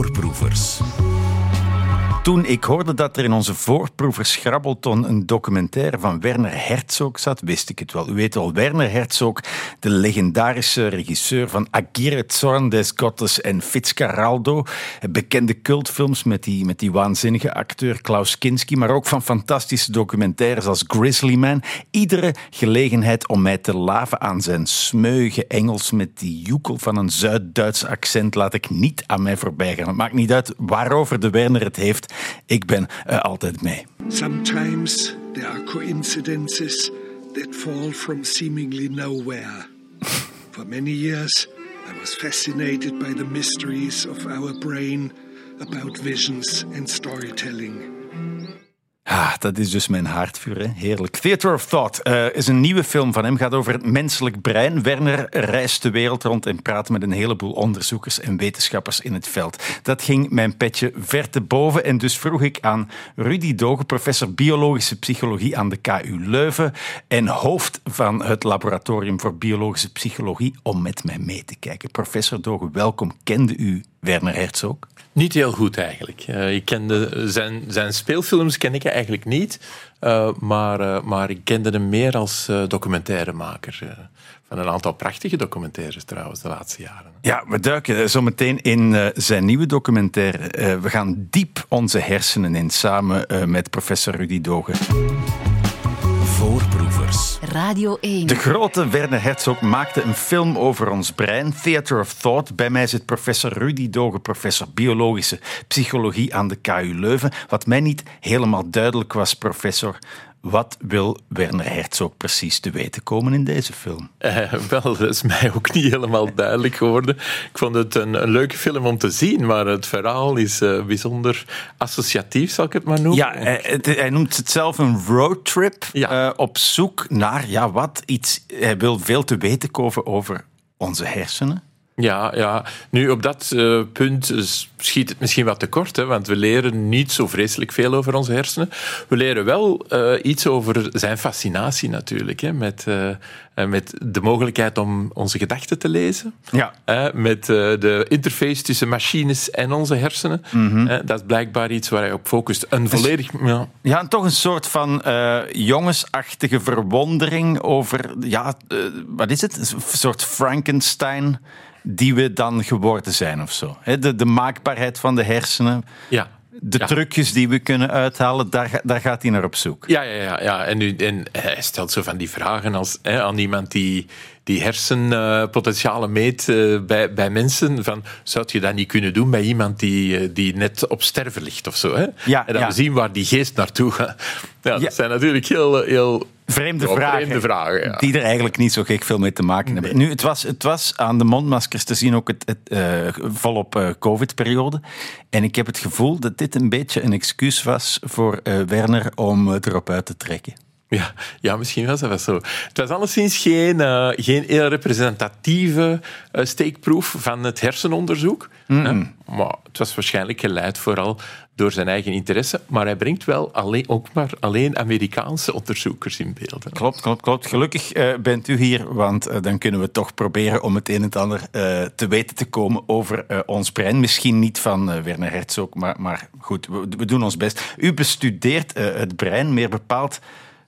Voorproevers. Toen ik hoorde dat er in onze voorproevers Grabbelton een documentaire van Werner Herzog zat, wist ik het wel. U weet wel, Werner Herzog, de legendarische regisseur van Agire Zorn des Gottes en Fitzcarraldo. Bekende cultfilms met die, met die waanzinnige acteur Klaus Kinski, maar ook van fantastische documentaires als Grizzly Man. Iedere gelegenheid om mij te laven aan zijn smeuige Engels met die joekel van een Zuid-Duits accent laat ik niet aan mij voorbij gaan. Het maakt niet uit waarover de Werner het heeft. Ik ben er altijd mee. Sometimes there are coincidences that fall from seemingly nowhere. For many years, I was fascinated by the mysteries of our brain about visions and storytelling. Ah, dat is dus mijn haardvuur. Hè? Heerlijk. Theater of Thought uh, is een nieuwe film van hem. Gaat over het menselijk brein. Werner reist de wereld rond en praat met een heleboel onderzoekers en wetenschappers in het veld. Dat ging mijn petje ver te boven. En dus vroeg ik aan Rudy Dogen, professor biologische psychologie aan de KU Leuven en hoofd van het laboratorium voor biologische psychologie, om met mij mee te kijken. Professor Dogen, welkom. Kende u Werner Herzog? Niet heel goed eigenlijk. Uh, ik kende zijn, zijn speelfilms ken ik eigenlijk niet, uh, maar, uh, maar ik kende hem meer als documentairemaker. van een aantal prachtige documentaires trouwens de laatste jaren. Ja, we duiken zo meteen in zijn nieuwe documentaire. we gaan diep onze hersenen in samen met professor Rudy Dogen. Voorproevers. Radio 1. De grote Werner Herzog maakte een film over ons brein, Theater of Thought. Bij mij zit professor Rudy Dogen, professor biologische psychologie aan de KU Leuven. Wat mij niet helemaal duidelijk was, professor, wat wil Werner Herzog precies te weten komen in deze film? Uh, wel, dat is mij ook niet helemaal duidelijk geworden. Ik vond het een, een leuke film om te zien, maar het verhaal is uh, bijzonder associatief, zal ik het maar noemen. Ja, hij, hij noemt het zelf een roadtrip ja. uh, op zoek naar ja, wat iets. Hij wil veel te weten komen over onze hersenen. Ja, ja, nu op dat uh, punt schiet het misschien wat tekort, hè, want we leren niet zo vreselijk veel over onze hersenen. We leren wel uh, iets over zijn fascinatie natuurlijk, hè, met, uh, met de mogelijkheid om onze gedachten te lezen. Ja. met de interface tussen machines en onze hersenen. Mm -hmm. dat is blijkbaar iets waar hij op focust. Een dus, volledig... Ja. ja, en toch een soort van jongensachtige verwondering over, ja, wat is het? Een soort Frankenstein die we dan geworden zijn of zo. De, de maakbaarheid van de hersenen. Ja. De ja. trucjes die we kunnen uithalen, daar, daar gaat hij naar op zoek. Ja, ja, ja. ja. En, nu, en hij stelt zo van die vragen als, hè, aan iemand die, die hersenpotentialen meet uh, bij, bij mensen. Van, zou je dat niet kunnen doen bij iemand die, die net op sterven ligt of zo? Hè? Ja, en dan ja. zien waar die geest naartoe gaat. Ja, dat zijn natuurlijk heel... heel vreemde ja, vragen, vreemde vragen ja. die er eigenlijk niet zo gek veel mee te maken hebben. Nu, het was, het was aan de mondmaskers te zien ook het, het uh, volop uh, COVID-periode. En ik heb het gevoel dat dit een beetje een excuus was voor uh, Werner om erop uit te trekken. Ja, ja, misschien was dat wel zo. Het was alleszins geen, uh, geen heel representatieve uh, steekproef van het hersenonderzoek. Mm -mm. Uh, maar het was waarschijnlijk geleid vooral door zijn eigen interesse. Maar hij brengt wel alleen, ook maar alleen Amerikaanse onderzoekers in beeld. Klopt, klopt, klopt. Gelukkig uh, bent u hier, want uh, dan kunnen we toch proberen om het een en het ander uh, te weten te komen over ons brein. Misschien niet van Werner Herzog, maar, maar goed, we, we, doen ons best. U bestudeert het brein, meer bepaald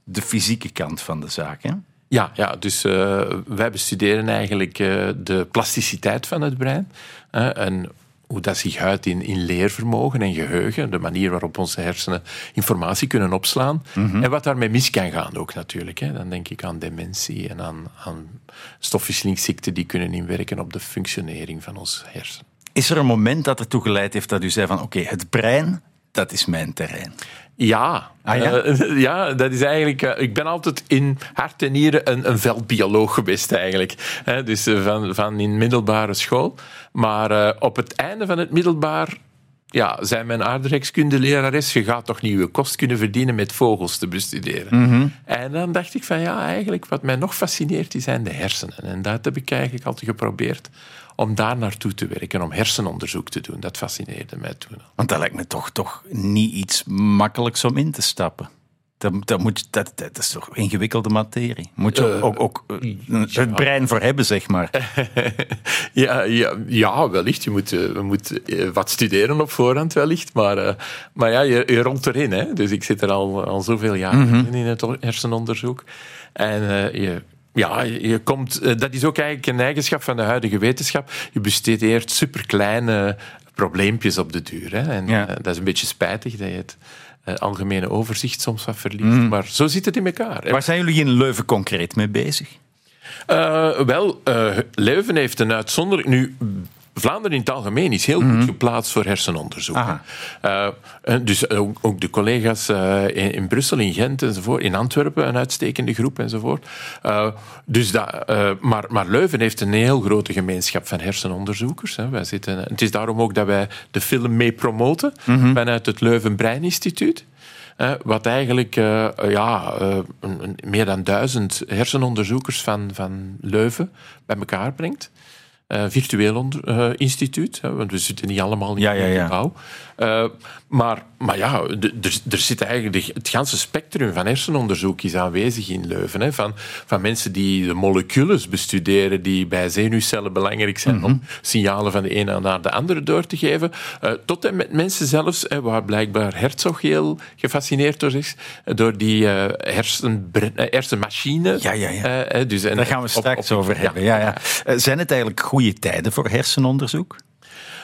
de fysieke kant van de zaak, hè? Ja, ja dus uh, wij bestuderen eigenlijk uh, de plasticiteit van het brein. Uh, en hoe dat zich uit in, in leervermogen en geheugen. De manier waarop onze hersenen informatie kunnen opslaan. Mhm. En wat daarmee mis kan gaan ook natuurlijk. Hè. Dan denk ik aan dementie en aan, aan stofwisselingsziekten die kunnen inwerken op de functionering van ons hersenen. Is er een moment dat ertoe geleid heeft dat u zei van oké, okay, het brein, dat is mijn terrein? Ja. Ah, ja? Uh, ja, dat is eigenlijk... Uh, ik ben altijd in hart en nieren een, een veldbioloog geweest eigenlijk. Dus van, van in middelbare school. Maar op het einde van het middelbaar ja, zei mijn aardrijkskundelerares, je gaat toch niet je kost kunnen verdienen met vogels te bestuderen. Mm-hmm. En dan dacht ik van ja, eigenlijk wat mij nog fascineert, die zijn de hersenen. En dat heb ik eigenlijk altijd geprobeerd om daar naartoe te werken, om hersenonderzoek te doen. Dat fascineerde mij toen. Want dat lijkt me toch, toch niet iets makkelijks om in te stappen. Dat, dat, moet, dat, dat is toch ingewikkelde materie. Moet je Eh, ook, ook eh, het brein voor hebben, zeg maar. Ja, ja, ja, wellicht. Je moet, eh, je moet eh, wat studeren op voorhand, wellicht. Maar, eh, maar ja, je, je rolt erin. Hè? Dus ik zit er al, al zoveel jaren Mhm. in, in het hersenonderzoek. En eh, je, ja, je komt, eh, dat is ook eigenlijk een eigenschap van de huidige wetenschap. Je bestudeert superkleine probleempjes op de duur. Hè? En Ja. eh, dat is een beetje spijtig dat je het eh, algemene overzicht soms wat verliest. Mhm. Maar zo zit het in elkaar. Waar zijn jullie in Leuven concreet mee bezig? Wel, Leuven heeft een uitzonderlijk. Nu, Vlaanderen in het algemeen is heel goed geplaatst voor hersenonderzoek. Eh, eh, dus ook, ook de collega's eh, in, in Brussel, in Gent enzovoort, in Antwerpen een uitstekende groep enzovoort. Eh, dus dat, eh, maar, maar Leuven heeft een heel grote gemeenschap van hersenonderzoekers. Hè. Wij zitten, het is daarom ook dat wij de film mee promoten vanuit het Leuven Brein Instituut. Eh, wat eigenlijk eh, ja, eh, meer dan duizend hersenonderzoekers van, van Leuven bij elkaar brengt. Eh, virtueel onder- eh, instituut, hè, want we zitten niet allemaal in Ja, ja, gebouw. Maar, maar ja, er, zit eigenlijk het ganse spectrum van hersenonderzoek is aanwezig in Leuven. Hè, van, van mensen die de moleculen bestuderen die bij zenuwcellen belangrijk zijn Mhm. om signalen van de ene naar de andere door te geven, eh, tot en met mensen zelfs, hè, waar blijkbaar Herzog heel gefascineerd door is, eh, door die hersenbre- eh, hersenmachine. Ja, ja, ja. Dus, en- Daar gaan we straks op- over hebben. Ja, ja. Eh, Zijn het eigenlijk goede tijden voor hersenonderzoek?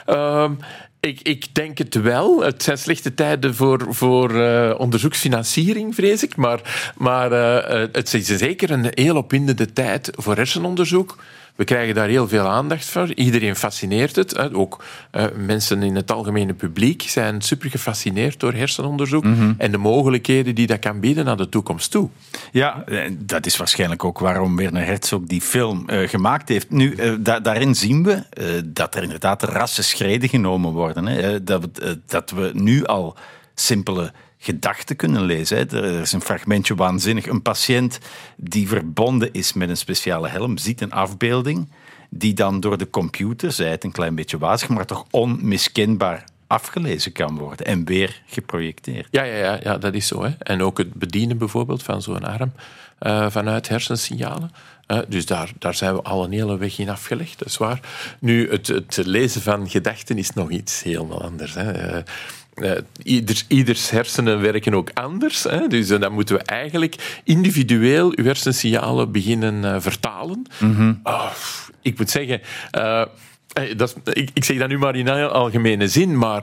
Ehm, ik, ik denk het wel. Het zijn slechte tijden voor, voor eh, onderzoeksfinanciering, vrees ik. Maar, maar eh, eh, het is zeker een heel opwindende tijd voor hersenonderzoek. We krijgen daar heel veel aandacht voor. Iedereen fascineert het. hè. Ook eh, mensen in het algemene publiek zijn super gefascineerd door hersenonderzoek en de mogelijkheden die dat kan bieden naar de toekomst toe. Ja, eh, dat is waarschijnlijk ook waarom Werner Herzog die film eh, gemaakt heeft. Nu, da- daarin zien we dat er inderdaad rassen schreden genomen worden. Hè. Dat, dat we nu al simpele gedachten kunnen lezen. Er er is een fragmentje waanzinnig. Een patiënt die verbonden is met een speciale helm ziet een afbeelding die dan door de computer, zij het een klein beetje wazig, maar toch onmiskenbaar afgelezen kan worden en weer geprojecteerd. Ja, ja, ja, ja, dat is zo. Hè. En ook het bedienen bijvoorbeeld van zo'n arm eh, vanuit hersensignalen. Eh, dus daar, daar zijn we al een hele weg in afgelegd, dat is waar. Nu, het, het lezen van gedachten is nog iets helemaal anders. Hè. Eh, eh, ieders, ieders hersenen werken ook anders. Hè. Dus eh, dan moeten we eigenlijk individueel uw hersensignalen beginnen eh, vertalen. Ah, ik moet zeggen... Dat is- ik, ik zeg dat nu maar in algemene zin, maar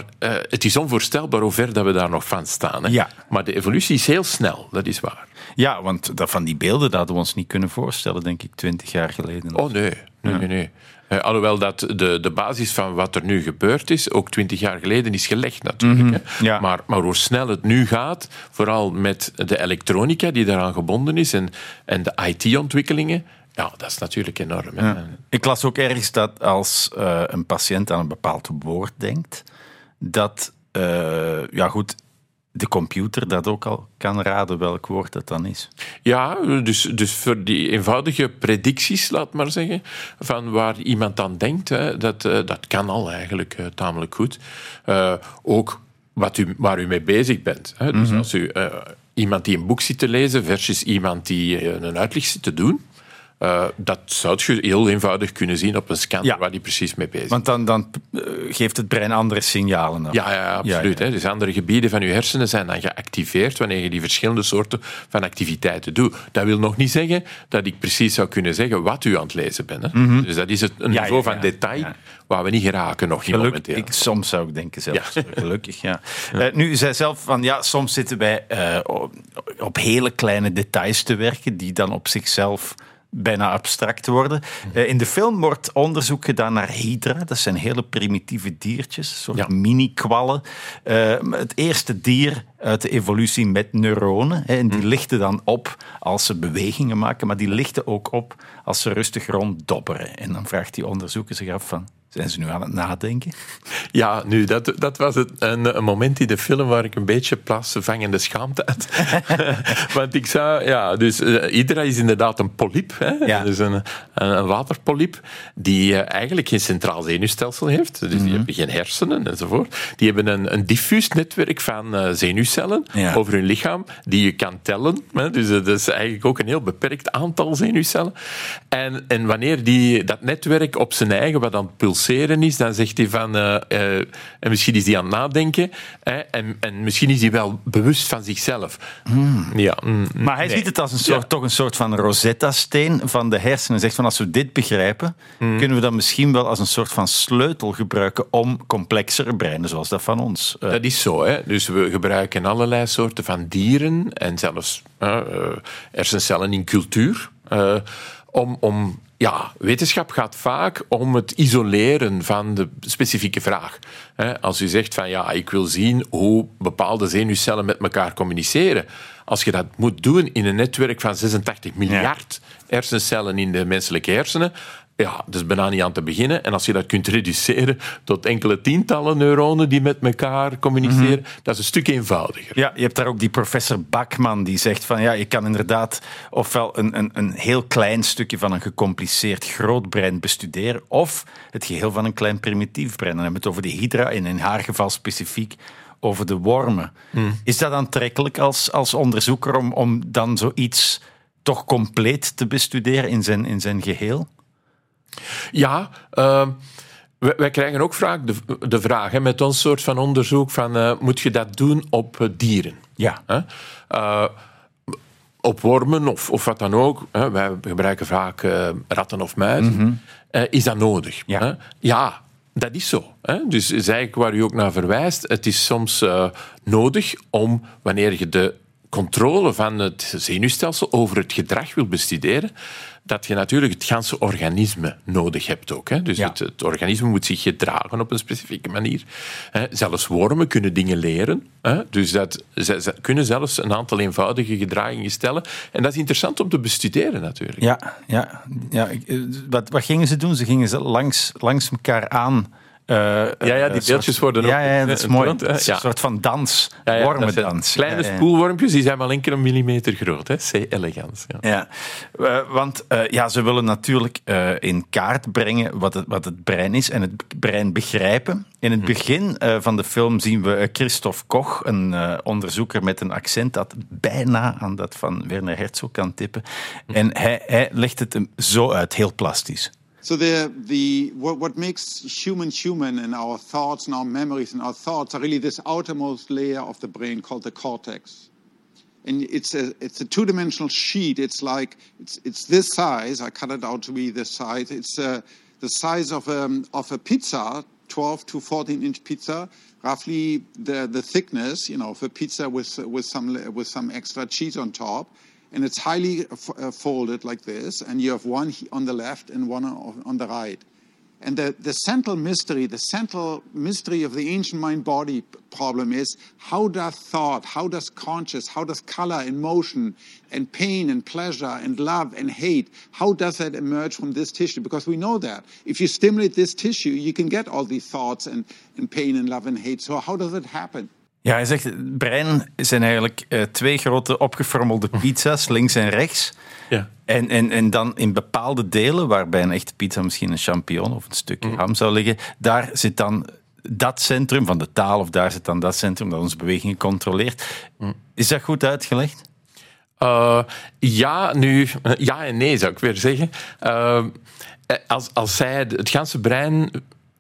het is onvoorstelbaar hoe ver dat we daar nog van staan. Hè. Ja. Maar de evolutie is heel snel, dat is waar. Ja, want dat van die beelden dat hadden we ons niet kunnen voorstellen, denk ik, twintig jaar geleden. Oh nee, nee, nee. nee. Eh, alhoewel dat de, de basis van wat er nu gebeurd is, ook twintig jaar geleden is gelegd natuurlijk. ja. maar, maar hoe snel het nu gaat, vooral met de elektronica die daaraan gebonden is en, en de IT-ontwikkelingen, ja, dat is natuurlijk enorm. hè. Ik las ook ergens dat als eh, een patiënt aan een bepaald woord denkt, dat, eh, ja goed, de computer dat ook al kan raden welk woord dat dan is. Ja, dus, dus voor die eenvoudige predicties, laat maar zeggen, van waar iemand aan denkt, hè, dat, eh, dat kan al eigenlijk eh, tamelijk goed. Eh, ook wat u, waar u mee bezig bent. Hè. Dus als u iemand die een boek zit te lezen versus iemand die een uitleg zit te doen, eh, dat zou je heel eenvoudig kunnen zien op een scan Ja. waar die precies mee bezig is. Want dan, dan eh, geeft het brein andere signalen. Ja, ja, absoluut. Ja, ja. Hè. Dus andere gebieden van je hersenen zijn dan geactiveerd wanneer je die verschillende soorten van activiteiten doet. Dat wil nog niet zeggen dat ik precies zou kunnen zeggen wat u aan het lezen bent. Hè. Dus dat is het, een niveau van detail waar we niet geraken nog niet Gelukkig, momenteel. ik, soms zou ik denken zelfs. Gelukkig, ja. Eh, nu, u zei zelf van ja, soms zitten wij op, op hele kleine details te werken die dan op zichzelf bijna abstract worden. Eh, in de film wordt onderzoek gedaan naar hydra. Dat zijn hele primitieve diertjes, een soort Ja. mini-kwallen. Eh, het eerste dier uit de evolutie met neuronen. Hè, en die lichten dan op als ze bewegingen maken, maar die lichten ook op als ze rustig ronddobberen. En dan vraagt die onderzoeker zich af van, zijn ze nu aan het nadenken? Ja, nu, dat, dat was het, een, een moment in de film waar ik een beetje plaatsvervangende schaamte had. Want ik zou, ja, dus Hydra is inderdaad een polyp. Hè? Ja. Dus een, een, een waterpolyp die eh, eigenlijk geen centraal zenuwstelsel heeft. Dus die hebben geen hersenen enzovoort. Die hebben een, een diffuus netwerk van zenuwcellen zenuwcellen Ja. over hun lichaam, die je kan tellen. Hè. Dus dat is eigenlijk ook een heel beperkt aantal zenuwcellen. En, en wanneer die, dat netwerk op zijn eigen wat aan het pulseren is, dan zegt hij van... eh, eh, en misschien is hij aan het nadenken. Hè, en, en misschien is hij wel bewust van zichzelf. Ja, mm, Maar hij nee. ziet het als een soort, Ja. toch een soort van Rosetta-steen van de hersenen. Zegt van als we dit begrijpen, Hmm. kunnen we dat misschien wel als een soort van sleutel gebruiken om complexere breinen zoals dat van ons. eh, Dat is zo. Hè? Dus we gebruiken allerlei soorten van dieren en zelfs eh, hersencellen in cultuur. eh, om, om, ja, wetenschap gaat vaak om het isoleren van de specifieke vraag. Als u zegt van ja, ik wil zien hoe bepaalde zenuwcellen met elkaar communiceren. Als je dat moet doen in een netwerk van 86 miljard hersencellen in de menselijke hersenen, ja, is bijna niet aan te beginnen. En als je dat kunt reduceren tot enkele tientallen neuronen die met elkaar communiceren, dat is een stuk eenvoudiger. Ja, je hebt daar ook die professor Bakman die zegt van ja, je kan inderdaad ofwel een, een, een heel klein stukje van een gecompliceerd groot brein bestuderen of het geheel van een klein primitief brein. Dan hebben we het over de hydra en in haar geval specifiek over de wormen. Is dat aantrekkelijk als, als onderzoeker om, om dan zoiets toch compleet te bestuderen in zijn, in zijn geheel? Ja, ehm, wij, wij krijgen ook vaak de, de vraag hè, met ons soort van onderzoek van eh, moet je dat doen op eh, dieren? Ja. Hè? Eh, op wormen of, of wat dan ook. Hè? Wij gebruiken vaak ratten of muizen. Eh, is dat nodig? Ja. Hè? ja, dat is zo. Hè? Dus is eigenlijk waar u ook naar verwijst. Het is soms nodig om, wanneer je de controle van het zenuwstelsel over het gedrag wil bestuderen, dat je natuurlijk het ganse organisme nodig hebt ook. Hè? Dus Ja. het, het organisme moet zich gedragen op een specifieke manier. Hè? Zelfs wormen kunnen dingen leren. Hè? Dus dat, ze, ze kunnen zelfs een aantal eenvoudige gedragingen stellen. En dat is interessant om te bestuderen natuurlijk. Ja, ja, ja. eh, Wat, wat gingen ze doen? Ze gingen ze langs, langs elkaar aan. Eh, ja, die een beeldjes worden ook Ja, ja, dat is eh, mooi. toont, Ja. Een soort van dans, Ja, ja, wormendans. Kleine Ja, ja. spoelwormpjes die zijn wel enkele millimeter groot. hè. C. elegans. Ja. Ja, Eh, want eh, ja, ze willen natuurlijk eh, in kaart brengen wat het, wat het brein is en het brein begrijpen. In het begin eh, van de film zien we eh, Christophe Koch, een eh, onderzoeker met een accent dat bijna aan dat van Werner Herzog kan tippen. En hij, hij legt het hem zo uit, heel plastisch. So the the what, what makes human human and our thoughts and our memories and our thoughts are really this outermost layer of the brain called the cortex. And it's a it's a two-dimensional sheet. It's like it's it's this size. I cut it out to be this size. It's uh, the size of a of a pizza, 12 to 14 inch pizza, roughly the the thickness, you know, of a pizza with with some with some extra cheese on top and it's highly f- uh, folded like this, and you have one on the left and one on, on the right. And the, the central mystery, the central mystery of the ancient mind body problem is how does thought, how does conscious, how does color and motion and pain and pleasure and love and hate, how does that emerge from this tissue? Because we know that if you stimulate this tissue, you can get all these thoughts and, and pain and love and hate. So, how does it happen? Ja, hij zegt, het brein zijn eigenlijk eh, twee grote opgeformelde pizza's, links en rechts. Ja. En, en, en dan in bepaalde delen, waarbij een echte pizza misschien een champignon of een stukje ham zou liggen, daar zit dan dat centrum van de taal, of daar zit dan dat centrum dat onze bewegingen controleert. Is dat goed uitgelegd? Eh, ja, nu, ja en nee zou ik weer zeggen. Eh, als, als zij het het ganse brein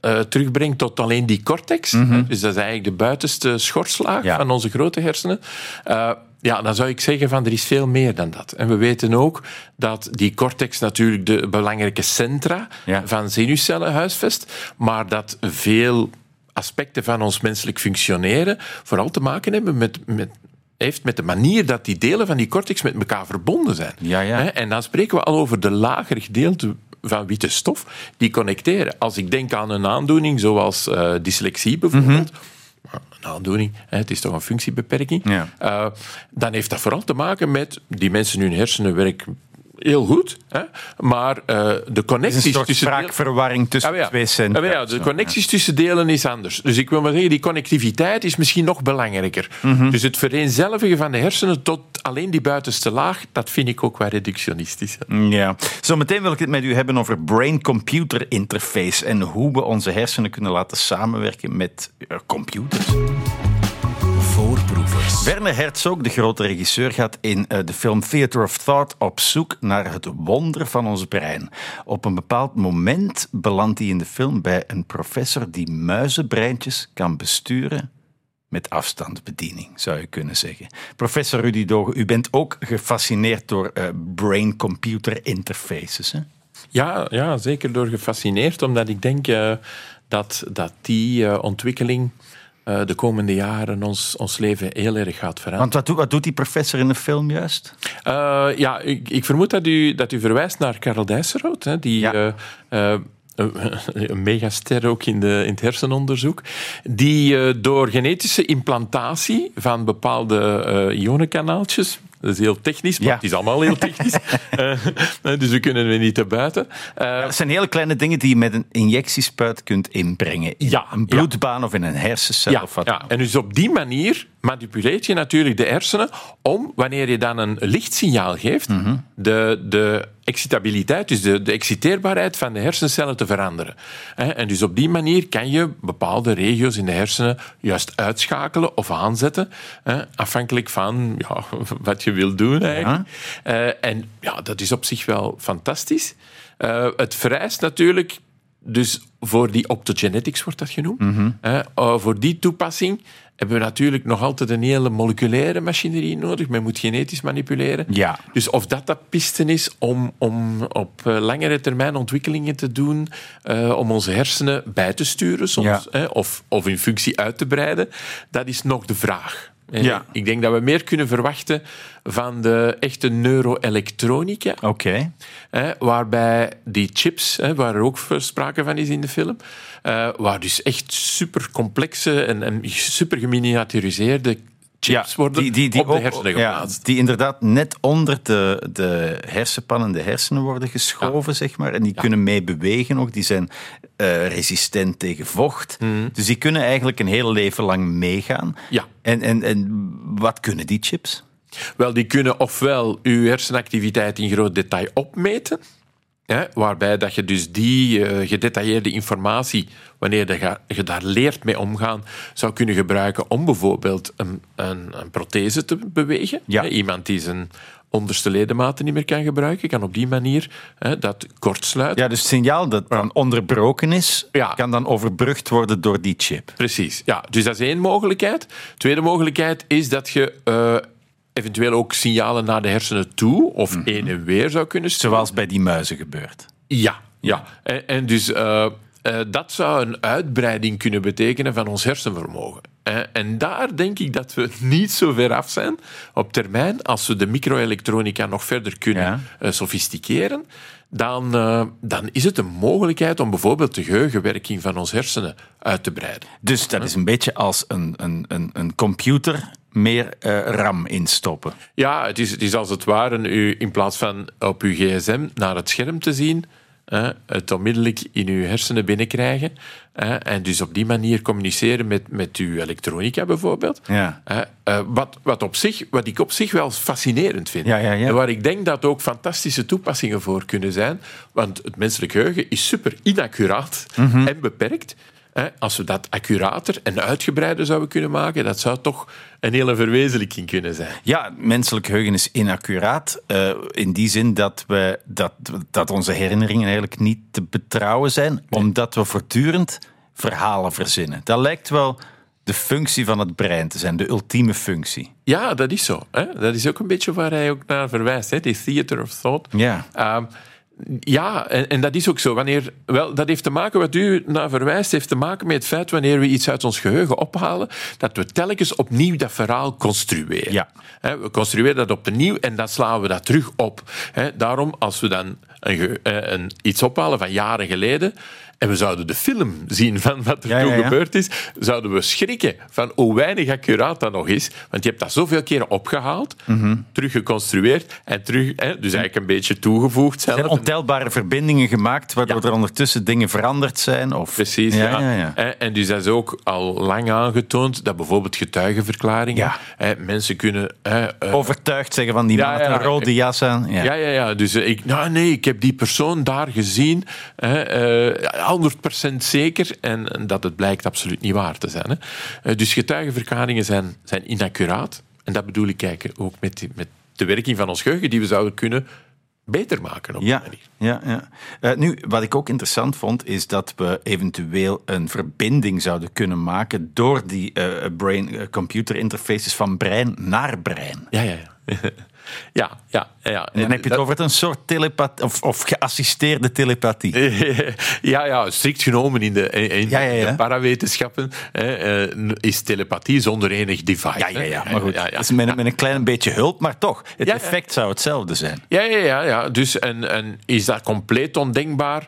eh, terugbrengt tot alleen die cortex, hè, dus dat is eigenlijk de buitenste schorslaag Ja. van onze grote hersenen. eh, ja, dan zou ik zeggen van er is veel meer dan dat. En we weten ook dat die cortex natuurlijk de belangrijke centra Ja. van zenuwcellen huisvest, maar dat veel aspecten van ons menselijk functioneren vooral te maken hebben met, met, heeft met de manier dat die delen van die cortex met elkaar verbonden zijn. Ja, ja. En dan spreken we al over de lagere gedeelte van witte stof die connecteren. Als ik denk aan een aandoening zoals eh, dyslexie bijvoorbeeld, een aandoening, het is toch een functiebeperking, Ja. eh, dan heeft dat vooral te maken met die mensen hun hersenen werken heel goed, hè, maar eh, de Het is connecties een tussen spraakverwarring tussen Ah, ja. twee centra. Ah, ja, de connecties tussen delen is anders. Dus ik wil maar zeggen, die connectiviteit is misschien nog belangrijker. Mhm. Dus het vereenzelvigen van de hersenen tot alleen die buitenste laag, dat vind ik ook wel reductionistisch. Ja. Zometeen wil ik het met u hebben over brain-computer interface en hoe we onze hersenen kunnen laten samenwerken met eh, computers. Voorproevers. Werner Herzog, de grote regisseur, gaat in eh, de film Theater of Thought op zoek naar het wonder van ons brein. Op een bepaald moment belandt hij in de film bij een professor die muizenbreintjes kan besturen met afstandsbediening, zou je kunnen zeggen. Professor Rudy Dogen, u bent ook gefascineerd door uh, brain-computer interfaces. Hè? Ja, ja, zeker door gefascineerd, omdat ik denk uh, dat, dat die uh, ontwikkeling de komende jaren ons, ons leven heel erg gaat veranderen. Want wat doet, wat doet die professor in de film juist? ja, ik, ik, vermoed dat u, dat u verwijst naar Karel Dijsselrood, hè, die... Ja een megaster ook in, de, in het hersenonderzoek, die door genetische implantatie van bepaalde uh, ionenkanaaltjes, dat is heel technisch, maar het is allemaal heel technisch. uh, dus we kunnen er niet te buiten. Uh, dat zijn hele kleine dingen die je met een injectiespuit kunt inbrengen. In ja, een bloedbaan of in een hersencel. Of wat. ja, en dus op die manier manipuleert je natuurlijk de hersenen om, wanneer je dan een lichtsignaal geeft, mm -hmm. de, de excitabiliteit, dus de, de exciteerbaarheid van de hersencellen te veranderen. En dus op die manier kan je bepaalde regio's in de hersenen juist uitschakelen of aanzetten, afhankelijk van ja, wat je wil doen eigenlijk. Ja. En ja, dat is op zich wel fantastisch. Het vereist natuurlijk dus voor die optogenetics wordt dat genoemd. Mm -hmm. voor die toepassing hebben we natuurlijk nog altijd een hele moleculaire machinerie nodig. Men moet genetisch manipuleren. Ja. Dus of dat dat piste is om, om op langere termijn ontwikkelingen te doen, uh, om onze hersenen bij te sturen soms, ja. of, of in functie uit te breiden, dat is nog de vraag. Ja. Ik denk dat we meer kunnen verwachten van de echte neuroelektronica. Oké. Okay. Waarbij die chips, waar er ook sprake van is in de film, waar dus echt super complexe en, en super geminiaturiseerde chips ja, worden die, die, die op de hersenen geplaatst. Ja, die inderdaad net onder de, de hersenpan en de hersenen worden geschoven, ja. zeg maar. En die kunnen mee bewegen ook. Die zijn uh, resistent tegen vocht. Mm. Dus die kunnen eigenlijk een heel leven lang meegaan. Ja. En, en, en wat kunnen die chips? Wel, die kunnen ofwel uw hersenactiviteit in groot detail opmeten. Hè, waarbij dat je dus die uh, gedetailleerde informatie, wanneer je, je daar leert mee omgaan, zou kunnen gebruiken om bijvoorbeeld een, een, een prothese te bewegen. Ja. Hè, iemand die zijn onderste ledematen niet meer kan gebruiken, kan op die manier hè, dat kortsluiten. Ja, dus het signaal dat dan onderbroken is, Ja. kan dan overbrugd worden door die chip. Precies, ja. Dus dat is één mogelijkheid. Tweede mogelijkheid is dat je uh, eventueel ook signalen naar de hersenen toe of Mhm. heen en weer zou kunnen sturen. Zoals bij die muizen gebeurt. Ja, ja. En, en dus uh, uh, dat zou een uitbreiding kunnen betekenen van ons hersenvermogen. Uh, en daar denk ik dat we niet zo ver af zijn op termijn. Als we de microelektronica nog verder kunnen Ja. uh, sofisticeren, dan, dan is het een mogelijkheid om bijvoorbeeld de geheugenwerking van ons hersenen uit te breiden. Dus dat is een beetje als een, een, een, een computer meer eh, RAM instoppen. Ja, het is, het is als het ware u in plaats van op uw gsm naar het scherm te zien, het onmiddellijk in uw hersenen binnenkrijgen. En dus op die manier communiceren met, met uw elektronica bijvoorbeeld. Ja. Eh, wat, wat, op zich, wat ik op zich wel fascinerend vind. Ja, ja, ja. En waar ik denk dat ook fantastische toepassingen voor kunnen zijn. Want het menselijk geheugen is super inaccuraat Mhm. en beperkt. Als we dat accurater en uitgebreider zouden kunnen maken, dat zou toch een hele verwezenlijking kunnen zijn. Ja, menselijk geheugen is inaccuraat. eh, in die zin dat, we, dat, dat onze herinneringen eigenlijk niet te betrouwen zijn, omdat we voortdurend verhalen verzinnen. Dat lijkt wel de functie van het brein te zijn, de ultieme functie. Ja, dat is zo. Hè? Dat is ook een beetje waar hij ook naar verwijst, hè? die theater of thought. Ja. Ehm, ja, en, en dat is ook zo. Wanneer, wel, dat heeft te maken, wat u naar verwijst, heeft te maken met het feit wanneer we iets uit ons geheugen ophalen, dat we telkens opnieuw dat verhaal construeren. Ja. We construeren dat opnieuw en dan slaan we dat terug op. Daarom, als we dan een, eh, een, iets ophalen van jaren geleden en we zouden de film zien van wat er Ja, toen ja, ja. gebeurd is, zouden we schrikken van hoe weinig accuraat dat nog is. Want je hebt dat zoveel keren opgehaald, Mhm. terug geconstrueerd en terug, hè, dus eigenlijk een beetje toegevoegd zelf. Er zijn ontelbare verbindingen gemaakt, waardoor er ondertussen dingen veranderd zijn. Of... Precies, ja. En, en dus dat is ook al lang aangetoond dat bijvoorbeeld getuigenverklaringen, hè, mensen kunnen... hè, eh, Overtuigd zeggen van die man ja. een rode jas aan. Ja. Ja, ja, ja. Dus eh, ik, nou, nee, ik heb die persoon daar gezien. Hè, eh, 100% zeker en, en dat het blijkt absoluut niet waar te zijn. Hè. Eh, dus getuigenverklaringen zijn, zijn inaccuraat. En dat bedoel ik kijken ook met, die- met de werking van ons geheugen die we zouden kunnen beter maken op die Ja, manier. ja, ja. Eh, nu, wat ik ook interessant vond, is dat we eventueel een verbinding zouden kunnen maken door die eh, brain-computer interfaces van brein naar brein. Ja, ja, ja. ja, ja, ja. En dan heb je het over een soort telepathie, of, of geassisteerde telepathie. ja, ja, strikt genomen in de, in Ja, ja, ja. de parawetenschappen hè, eh, is telepathie zonder enig device. Ja, ja, ja, maar goed. Ja, met, een- met een klein beetje hulp, maar toch, het effect zou hetzelfde zijn. Ja, ja, ja, ja. Dus en, en is dat compleet ondenkbaar?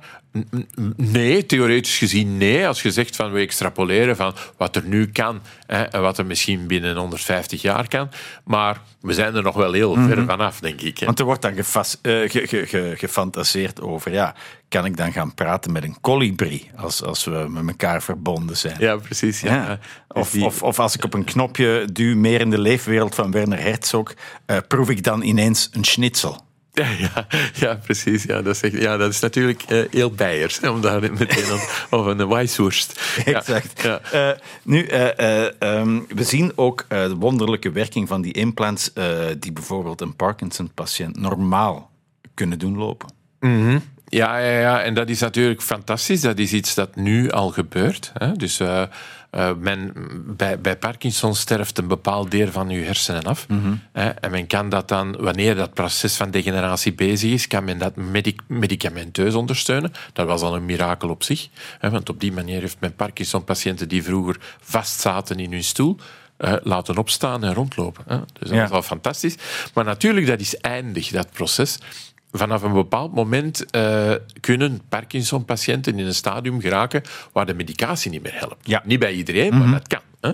Nee, theoretisch gezien nee. Als je zegt van we extrapoleren van wat er nu kan hè, en wat er misschien binnen 150 jaar kan. Maar we zijn er nog wel heel ver vanaf, denk ik. Hè. Want er wordt dan gefas- eh, ge- ge- ge- gefantaseerd over, ja, kan ik dan gaan praten met een kolibrie als, als we met elkaar verbonden zijn? Ja, precies. Ja. Ja. Of, Die- of, of als ik op een knopje duw, meer in de leefwereld van Werner Herzog, eh, proef ik dan ineens een schnitzel. Ja, ja, ja, precies. Ja, dat, is echt- ja, dat is natuurlijk eh, heel Beiers, hè, om daar meteen aan... Of een Weisswurst. Ja, Exact. Ja, Eh, nu, eh, eh, ehm, we zien ook eh, de wonderlijke werking van die implants, eh, die bijvoorbeeld een Parkinson-patiënt normaal kunnen doen lopen. Ja, ja, ja, en dat is natuurlijk fantastisch. Dat is iets dat nu al gebeurt. Hè. Dus eh, men, bij, bij Parkinson sterft een bepaald deel van uw hersenen af. Hè. En men kan dat dan, wanneer dat proces van degeneratie bezig is, kan men dat medic- medicamenteus ondersteunen. Dat was al een mirakel op zich. Hè, want op die manier heeft men Parkinson-patiënten die vroeger vastzaten in hun stoel, eh, laten opstaan en rondlopen. Hè. Dus dat Ja. is al fantastisch. Maar natuurlijk, dat is eindig, dat proces. Vanaf een bepaald moment eh, kunnen Parkinson-patiënten in een stadium geraken waar de medicatie niet meer helpt. Ja. Niet bij iedereen, maar dat kan. Hè.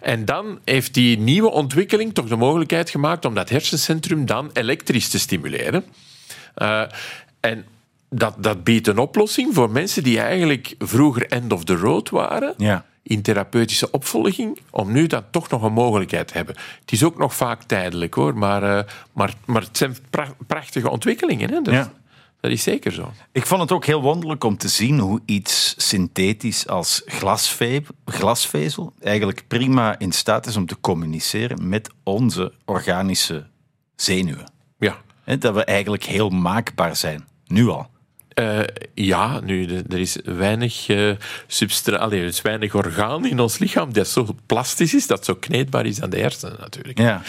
En dan heeft die nieuwe ontwikkeling toch de mogelijkheid gemaakt om dat hersencentrum dan elektrisch te stimuleren. Eh, en dat, dat biedt een oplossing voor mensen die eigenlijk vroeger end of the road waren Ja. In therapeutische opvolging, om nu dat toch nog een mogelijkheid te hebben. Het is ook nog vaak tijdelijk hoor, maar, eh, maar, maar het zijn pra- prachtige ontwikkelingen. Hè? Dat, Ja. dat is zeker zo. Ik vond het ook heel wonderlijk om te zien hoe iets synthetisch als glasve- glasvezel eigenlijk prima in staat is om te communiceren met onze organische zenuwen. Ja. Dat we eigenlijk heel maakbaar zijn, nu al. Eh, ja, nu, er is weinig, eh substra- allee, er is weinig orgaan in ons lichaam dat zo plastisch is, dat zo kneedbaar is aan de hersenen natuurlijk. Ja.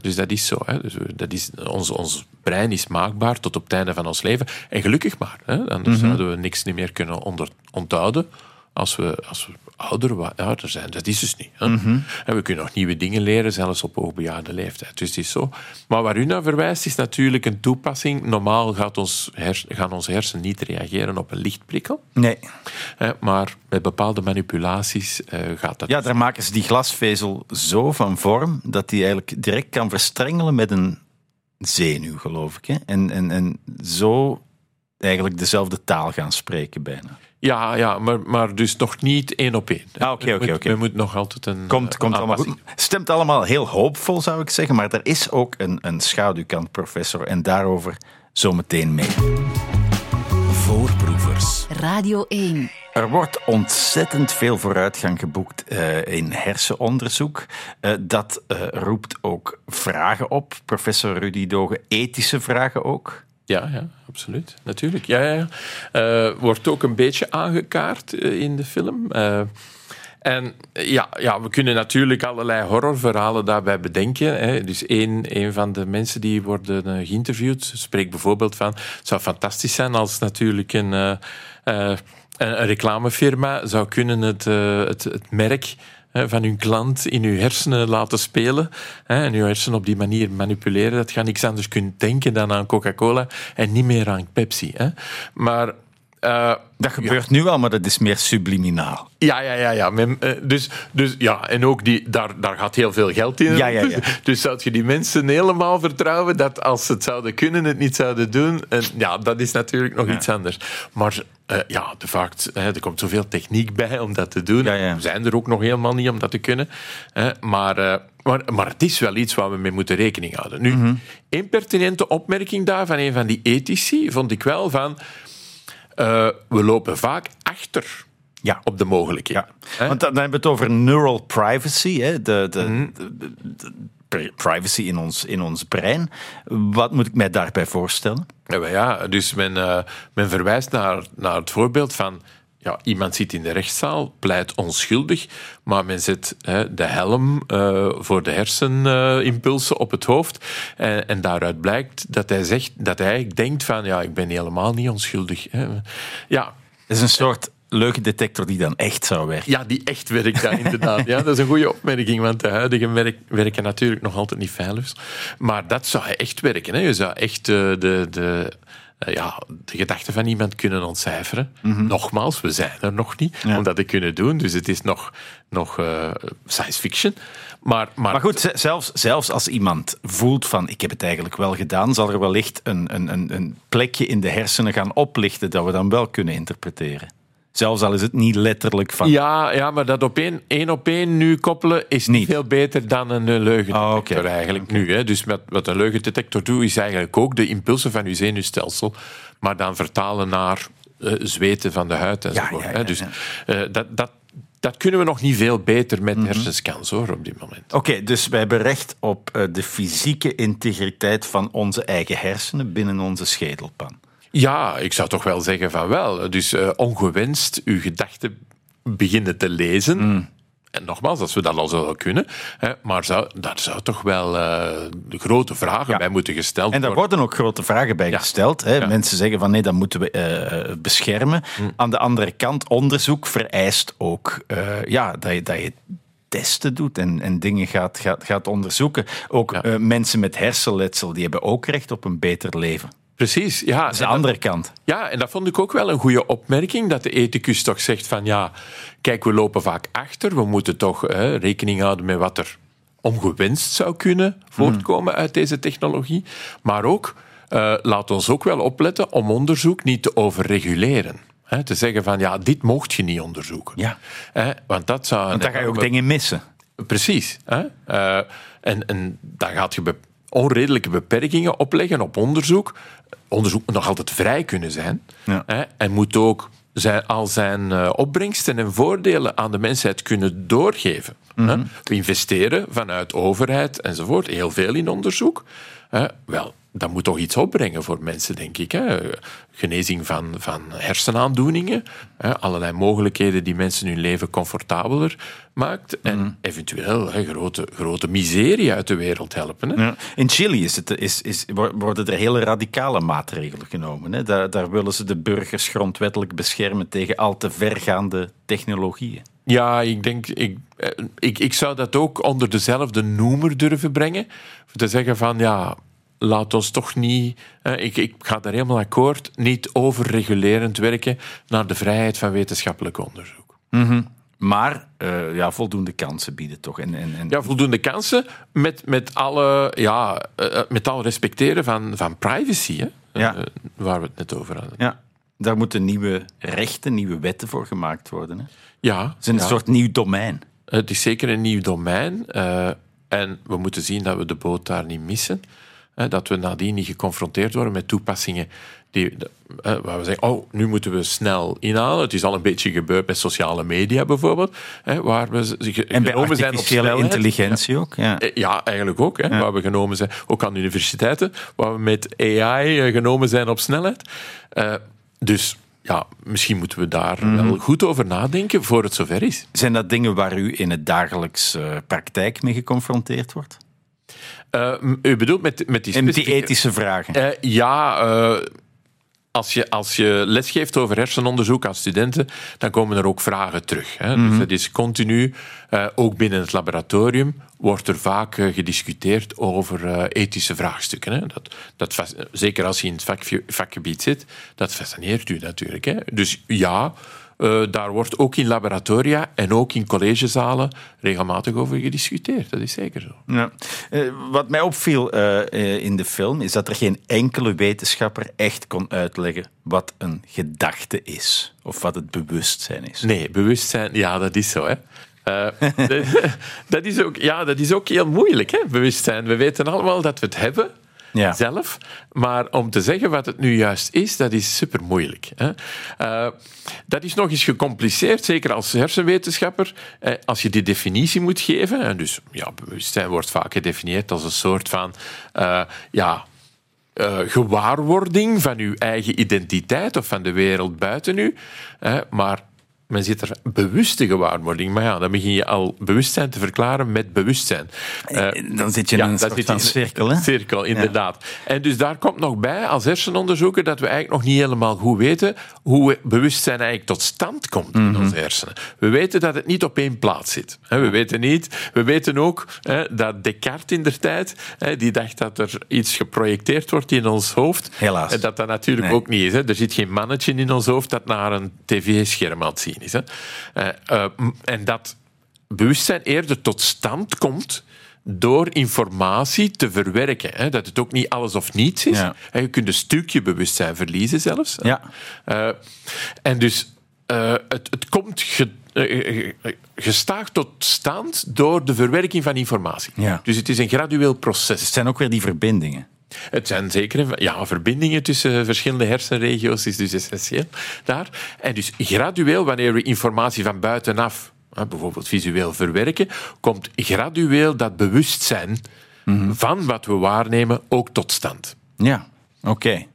Dus dat is zo. Hè. Dus dat is, ons, ons brein is maakbaar tot op het einde van ons leven. En gelukkig maar. Hè. Anders zouden we niks niet meer kunnen onder, onthouden als we, als we ouder, ouder zijn. Dat is dus niet. Hè. En we kunnen nog nieuwe dingen leren, zelfs op hoogbejaarde leeftijd. Dus het is zo. Maar waar u naar verwijst, is natuurlijk een toepassing. Normaal gaat ons hers, gaan onze hersenen niet reageren op een lichtprikkel. Nee. Maar met bepaalde manipulaties eh, gaat dat. Ja, daar maken ze die glasvezel zo van vorm dat die eigenlijk direct kan verstrengelen met een zenuw, geloof ik. Hè? En, en, en zo eigenlijk dezelfde taal gaan spreken bijna. Ja, ja maar, maar dus nog niet één op één. Ah, oké, We oké, oké. We moeten nog altijd een. Komt, komt allemaal goed. Stemt allemaal heel hoopvol, zou ik zeggen. Maar er is ook een, een schaduwkant, professor. En daarover zometeen mee. Voorproevers. Radio 1. Er wordt ontzettend veel vooruitgang geboekt eh, in hersenonderzoek. Eh, dat eh, roept ook vragen op, professor Rudy Dogen. Ethische vragen ook. Ja, ja, absoluut. Natuurlijk. Ja, ja. Eh, wordt ook een beetje aangekaart eh, in de film. Eh, en ja, ja, we kunnen natuurlijk allerlei horrorverhalen daarbij bedenken. Hè. Dus een, een van de mensen die worden geïnterviewd spreekt bijvoorbeeld van... Het zou fantastisch zijn als natuurlijk een, eh, een reclamefirma zou kunnen het, het, het merk van hun klant in uw hersenen laten spelen. En uw hersenen op die manier manipuleren. Dat je niks anders kunt denken dan aan Coca-Cola en niet meer aan Pepsi. Maar... eh, Dat gebeurt nu al, maar dat is meer subliminaal. ja, ja, ja. ja. Men, eh, dus, dus ja, en ook die, daar, daar gaat heel veel geld in. Ja, ja, ja. Dus zou je die mensen helemaal vertrouwen dat als ze het zouden kunnen, het niet zouden doen? En ja, dat is natuurlijk nog iets anders. Maar eh, ja, de fact, hè, er komt zoveel techniek bij om dat te doen. Ja, ja. We zijn er ook nog helemaal niet om dat te kunnen. Hè. Maar, maar, maar het is wel iets waar we mee moeten rekening houden. Nu, Mhm. een pertinente opmerking daar van een van die ethici vond ik wel van... eh, we lopen vaak achter Ja. op de mogelijkheden. Ja, want dan dan hebben we het over neural privacy, hè? De, de, Mhm. de- de- de pri- privacy in ons, in ons brein. Wat moet ik mij daarbij voorstellen? Ja, ja, dus men, eh, men verwijst naar, naar het voorbeeld van ja, iemand zit in de rechtszaal, pleit onschuldig, maar men zet hè, de helm eh, voor de hersenimpulsen op het hoofd. En, en daaruit blijkt dat hij zegt dat hij denkt van ja, ik ben helemaal niet onschuldig. Hè. Ja, Het is een soort leugendetector die dan echt zou werken. ja, die echt werkt dan inderdaad. Ja, dat is een goede opmerking, want de huidige werk, werken natuurlijk nog altijd niet veilig. Maar dat zou echt werken. Hè. Je zou echt eh, de, de, eh, ja, de gedachten van iemand kunnen ontcijferen. Nogmaals, we zijn er nog niet Ja. om dat te kunnen doen. Dus het is nog, nog eh, science fiction. Maar, maar, Maar goed, zelfs, zelfs als iemand voelt van ik heb het eigenlijk wel gedaan, zal er wellicht een, een, een plekje in de hersenen gaan oplichten dat we dan wel kunnen interpreteren. Zelfs al is het niet letterlijk van... Ja, ja, maar dat op één, één op één nu koppelen is niet, veel beter dan een eh, leugendetector Ah, eigenlijk nu. Hè. Dus met, wat een leugendetector doet, is eigenlijk ook de impulsen van uw zenuwstelsel, maar dan vertalen naar eh, zweten van de huid enzovoort. ja, hè. ja, Dus eh, dat, dat, dat kunnen we nog niet veel beter met Mhm. hersenscans hoor, op dit moment. Oké, dus wij hebben recht op de fysieke integriteit van onze eigen hersenen binnen onze schedelpan. Ja, ik zou toch wel zeggen van wel. Dus eh, ongewenst uw gedachten beginnen te lezen. Mm. En nogmaals, als we dat al zouden kunnen. Hè, maar zou, daar zou toch wel eh, grote vragen Ja. bij moeten gesteld En daar worden. worden ook grote vragen bij Ja. gesteld. Hè. Ja. Mensen zeggen van nee, dat moeten we eh, beschermen. Aan de andere kant, onderzoek vereist ook ja, dat, je, dat je testen doet en, en dingen gaat, gaat, gaat onderzoeken. Ook Ja. mensen met hersenletsel, die hebben ook recht op een beter leven. Precies, ja. Dat is de En dat- andere kant. Ja, en dat vond ik ook wel een goede opmerking, dat de ethicus toch zegt van ja, kijk, we lopen vaak achter, we moeten toch hè, rekening houden met wat er ongewenst zou kunnen voortkomen uit deze technologie. Maar ook, eh, laat ons ook wel opletten om onderzoek niet te overreguleren. Hè, te zeggen van ja, dit mocht je niet onderzoeken. Ja. Hè, want dat zou... Want dan ga je ook dingen missen. Precies. Hè? Eh, en, en dan gaat je onredelijke beperkingen opleggen op onderzoek. Onderzoek moet nog altijd vrij kunnen zijn. Ja. Hè? En moet ook zijn, al zijn eh, opbrengsten en voordelen aan de mensheid kunnen doorgeven. We investeren vanuit overheid enzovoort heel veel in onderzoek. Wel, dat moet toch iets opbrengen voor mensen, denk ik. Hè? Genezing van, van hersenaandoeningen, hè? allerlei mogelijkheden die mensen hun leven comfortabeler maakt en eventueel hè, grote, grote miserie uit de wereld helpen. Hè? Ja. In Chili is het, is, is, worden er hele radicale maatregelen genomen. Hè. Daar, daar willen ze de burgers grondwettelijk beschermen tegen al te vergaande technologieën. Ja, ik denk, ik, ik, ik zou dat ook onder dezelfde noemer durven brengen. Te zeggen van, ja, laat ons toch niet, eh, ik, ik ga daar helemaal akkoord, niet overregulerend werken naar de vrijheid van wetenschappelijk onderzoek. Maar eh, ja, voldoende kansen bieden toch. En, en, en, Ja, voldoende kansen met, met, alle, ja, eh, met alle respecteren van, van privacy, hè? Ja. Eh, waar we het net over hadden. ja, daar moeten nieuwe rechten, nieuwe wetten voor gemaakt worden. Hè. Het Ja, is een ja. soort nieuw domein. Het is zeker een nieuw domein. eh, en we moeten zien dat we de boot daar niet missen. Dat we nadien niet geconfronteerd worden met toepassingen die, eh, waar we zeggen, oh, nu moeten we snel inhalen. Het is al een beetje gebeurd met sociale media bijvoorbeeld. Hè, waar we En bij zijn op artificiële snelheid. intelligentie ook. Ja. Eh, Ja, eigenlijk ook. Hè, Waar we genomen zijn, ook aan universiteiten, waar we met AI eh, genomen zijn op snelheid. Eh, dus ja, misschien moeten we daar Mhm. wel goed over nadenken voor het zover is. Zijn dat dingen waar u in het dagelijks eh, praktijk mee geconfronteerd wordt? Eh, m- u bedoelt met, met die specifieke- ethische vragen? Eh, ja, eh, als, je, als je lesgeeft over hersenonderzoek aan studenten, dan komen er ook vragen terug. Hè. Dus het is continu, ook binnen het laboratorium, wordt er vaak eh, gediscuteerd over eh, ethische vraagstukken. Hè. Dat, dat, zeker als je in het vakje- vakgebied zit, dat fascineert u natuurlijk. Hè. Dus ja, eh, daar wordt ook in laboratoria en ook in collegezalen regelmatig over gediscuteerd. Dat is zeker zo. Ja. Wat mij opviel in de film is dat er geen enkele wetenschapper echt kon uitleggen wat een gedachte is of wat het bewustzijn is. Nee, bewustzijn, ja, dat is zo. Hè. Eh, dat- is ook, ja, dat is ook heel moeilijk, hè, bewustzijn. We weten allemaal dat we het hebben, Ja. zelf. Maar om te zeggen wat het nu juist is, dat is super moeilijk. Eh, dat is nog eens gecompliceerd, zeker als hersenwetenschapper. Eh, als je die definitie moet geven, en dus ja, bewustzijn wordt vaak gedefinieerd als een soort van uh, ja, uh, gewaarwording van uw eigen identiteit of van de wereld buiten u. maar men zit er bewuste gewaarwording. Maar ja, dan begin je al bewustzijn te verklaren met bewustzijn. Uh, dan zit je in een soort van cirkel. Hè? Cirkel, inderdaad. En dus daar komt nog bij, als hersenonderzoeker, dat we eigenlijk nog niet helemaal goed weten hoe bewustzijn eigenlijk tot stand komt in mhm. onze hersenen. We weten dat het niet op één plaats zit. We weten niet, we weten ook dat Descartes in der tijd, die dacht dat er iets geprojecteerd wordt in ons hoofd. Helaas. En dat dat natuurlijk ook niet is. Er zit geen mannetje in ons hoofd dat naar een tv-scherm aan het zien is. Hè. Eh, eh, en dat bewustzijn eerder tot stand komt door informatie te verwerken. Hè. Dat het ook niet alles of niets is. Ja. Je kunt een stukje bewustzijn verliezen zelfs. Ja. Uh, en dus het, het komt ge, gestaag tot stand door de verwerking van informatie. Ja. Dus het is een gradueel proces. Het zijn ook weer die verbindingen. Het zijn zeker ja, verbindingen tussen verschillende hersenregio's is dus essentieel daar. En dus gradueel, wanneer we informatie van buitenaf, bijvoorbeeld visueel verwerken, komt gradueel dat bewustzijn mhm. van wat we waarnemen ook tot stand. Ja, oké.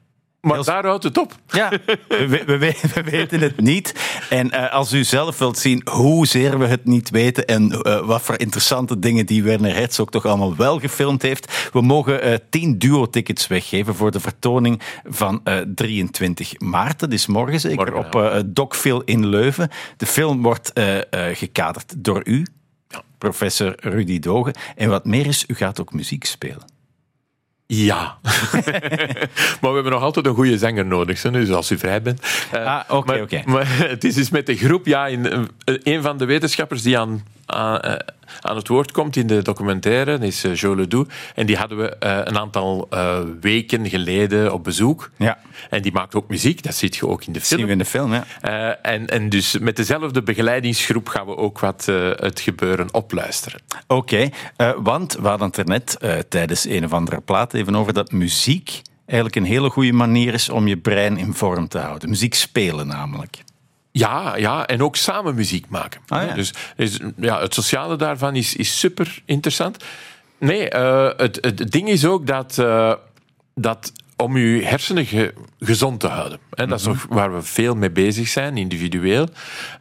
Maar daar houdt het op. Ja, we, we, we weten het niet. En uh, als u zelf wilt zien hoezeer we het niet weten en uh, wat voor interessante dingen die Werner Herzog toch allemaal wel gefilmd heeft, we mogen uh, 10 duo-tickets weggeven voor de vertoning van 23 maart. Dat is morgen zeker, morgen, op Docfil in Leuven. De film wordt gekaderd door u, professor Rudy Dogen. En wat meer is, u gaat ook muziek spelen. Ja. maar we hebben nog altijd een goede zanger nodig, dus als u vrij bent. Uh, ah, oké, oké. Maar het is dus met de groep, ja, in, een van de wetenschappers die aan, aan, uh, aan het woord komt in de documentaire, dat is uh, Jo Ledoux. En die hadden we een aantal weken geleden op bezoek. Ja. En die maakt ook muziek, dat ziet je ook in de film. zien we in de film, ja. en, en dus met dezelfde begeleidingsgroep gaan we ook wat het gebeuren opluisteren. Oké, want we hadden het er net tijdens een of andere plaat even over dat muziek eigenlijk een hele goede manier is om je brein in vorm te houden. Muziek spelen namelijk. Ja, ja, en ook samen muziek maken. Ah, ja. Dus, ja, het sociale daarvan is, is super interessant. Nee, uh, het, het ding is ook dat, uh, dat om je hersenen ge, gezond te houden. Hè, dat is nog mhm. waar we veel mee bezig zijn, individueel.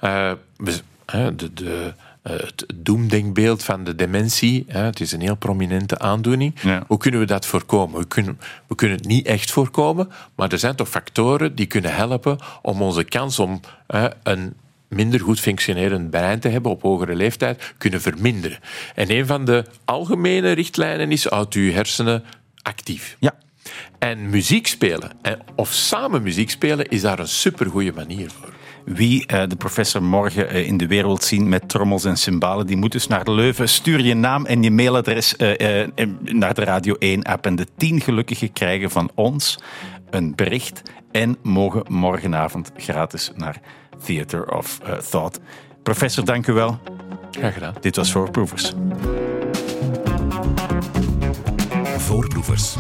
Uh, de, de, eh, het doemdenkbeeld van de dementie. Het is een heel prominente aandoening. Hoe kunnen we dat voorkomen? We kunnen, we kunnen het niet echt voorkomen, maar er zijn toch factoren die kunnen helpen om onze kans om een minder goed functionerend brein te hebben op hogere leeftijd kunnen verminderen. En een van de algemene richtlijnen is: houd uw hersenen actief. Ja. En muziek spelen, of samen muziek spelen, is daar een supergoeie manier voor. Wie uh, de professor morgen uh, in de wereld zien met trommels en cymbalen, die moet dus naar Leuven. Stuur je naam en je mailadres uh, naar de Radio 1-app. En de tien gelukkigen krijgen van ons een bericht en mogen morgenavond gratis naar Theater of Thought. Professor, dank u wel. Graag gedaan. Dit was Voorproevers. Voorproevers.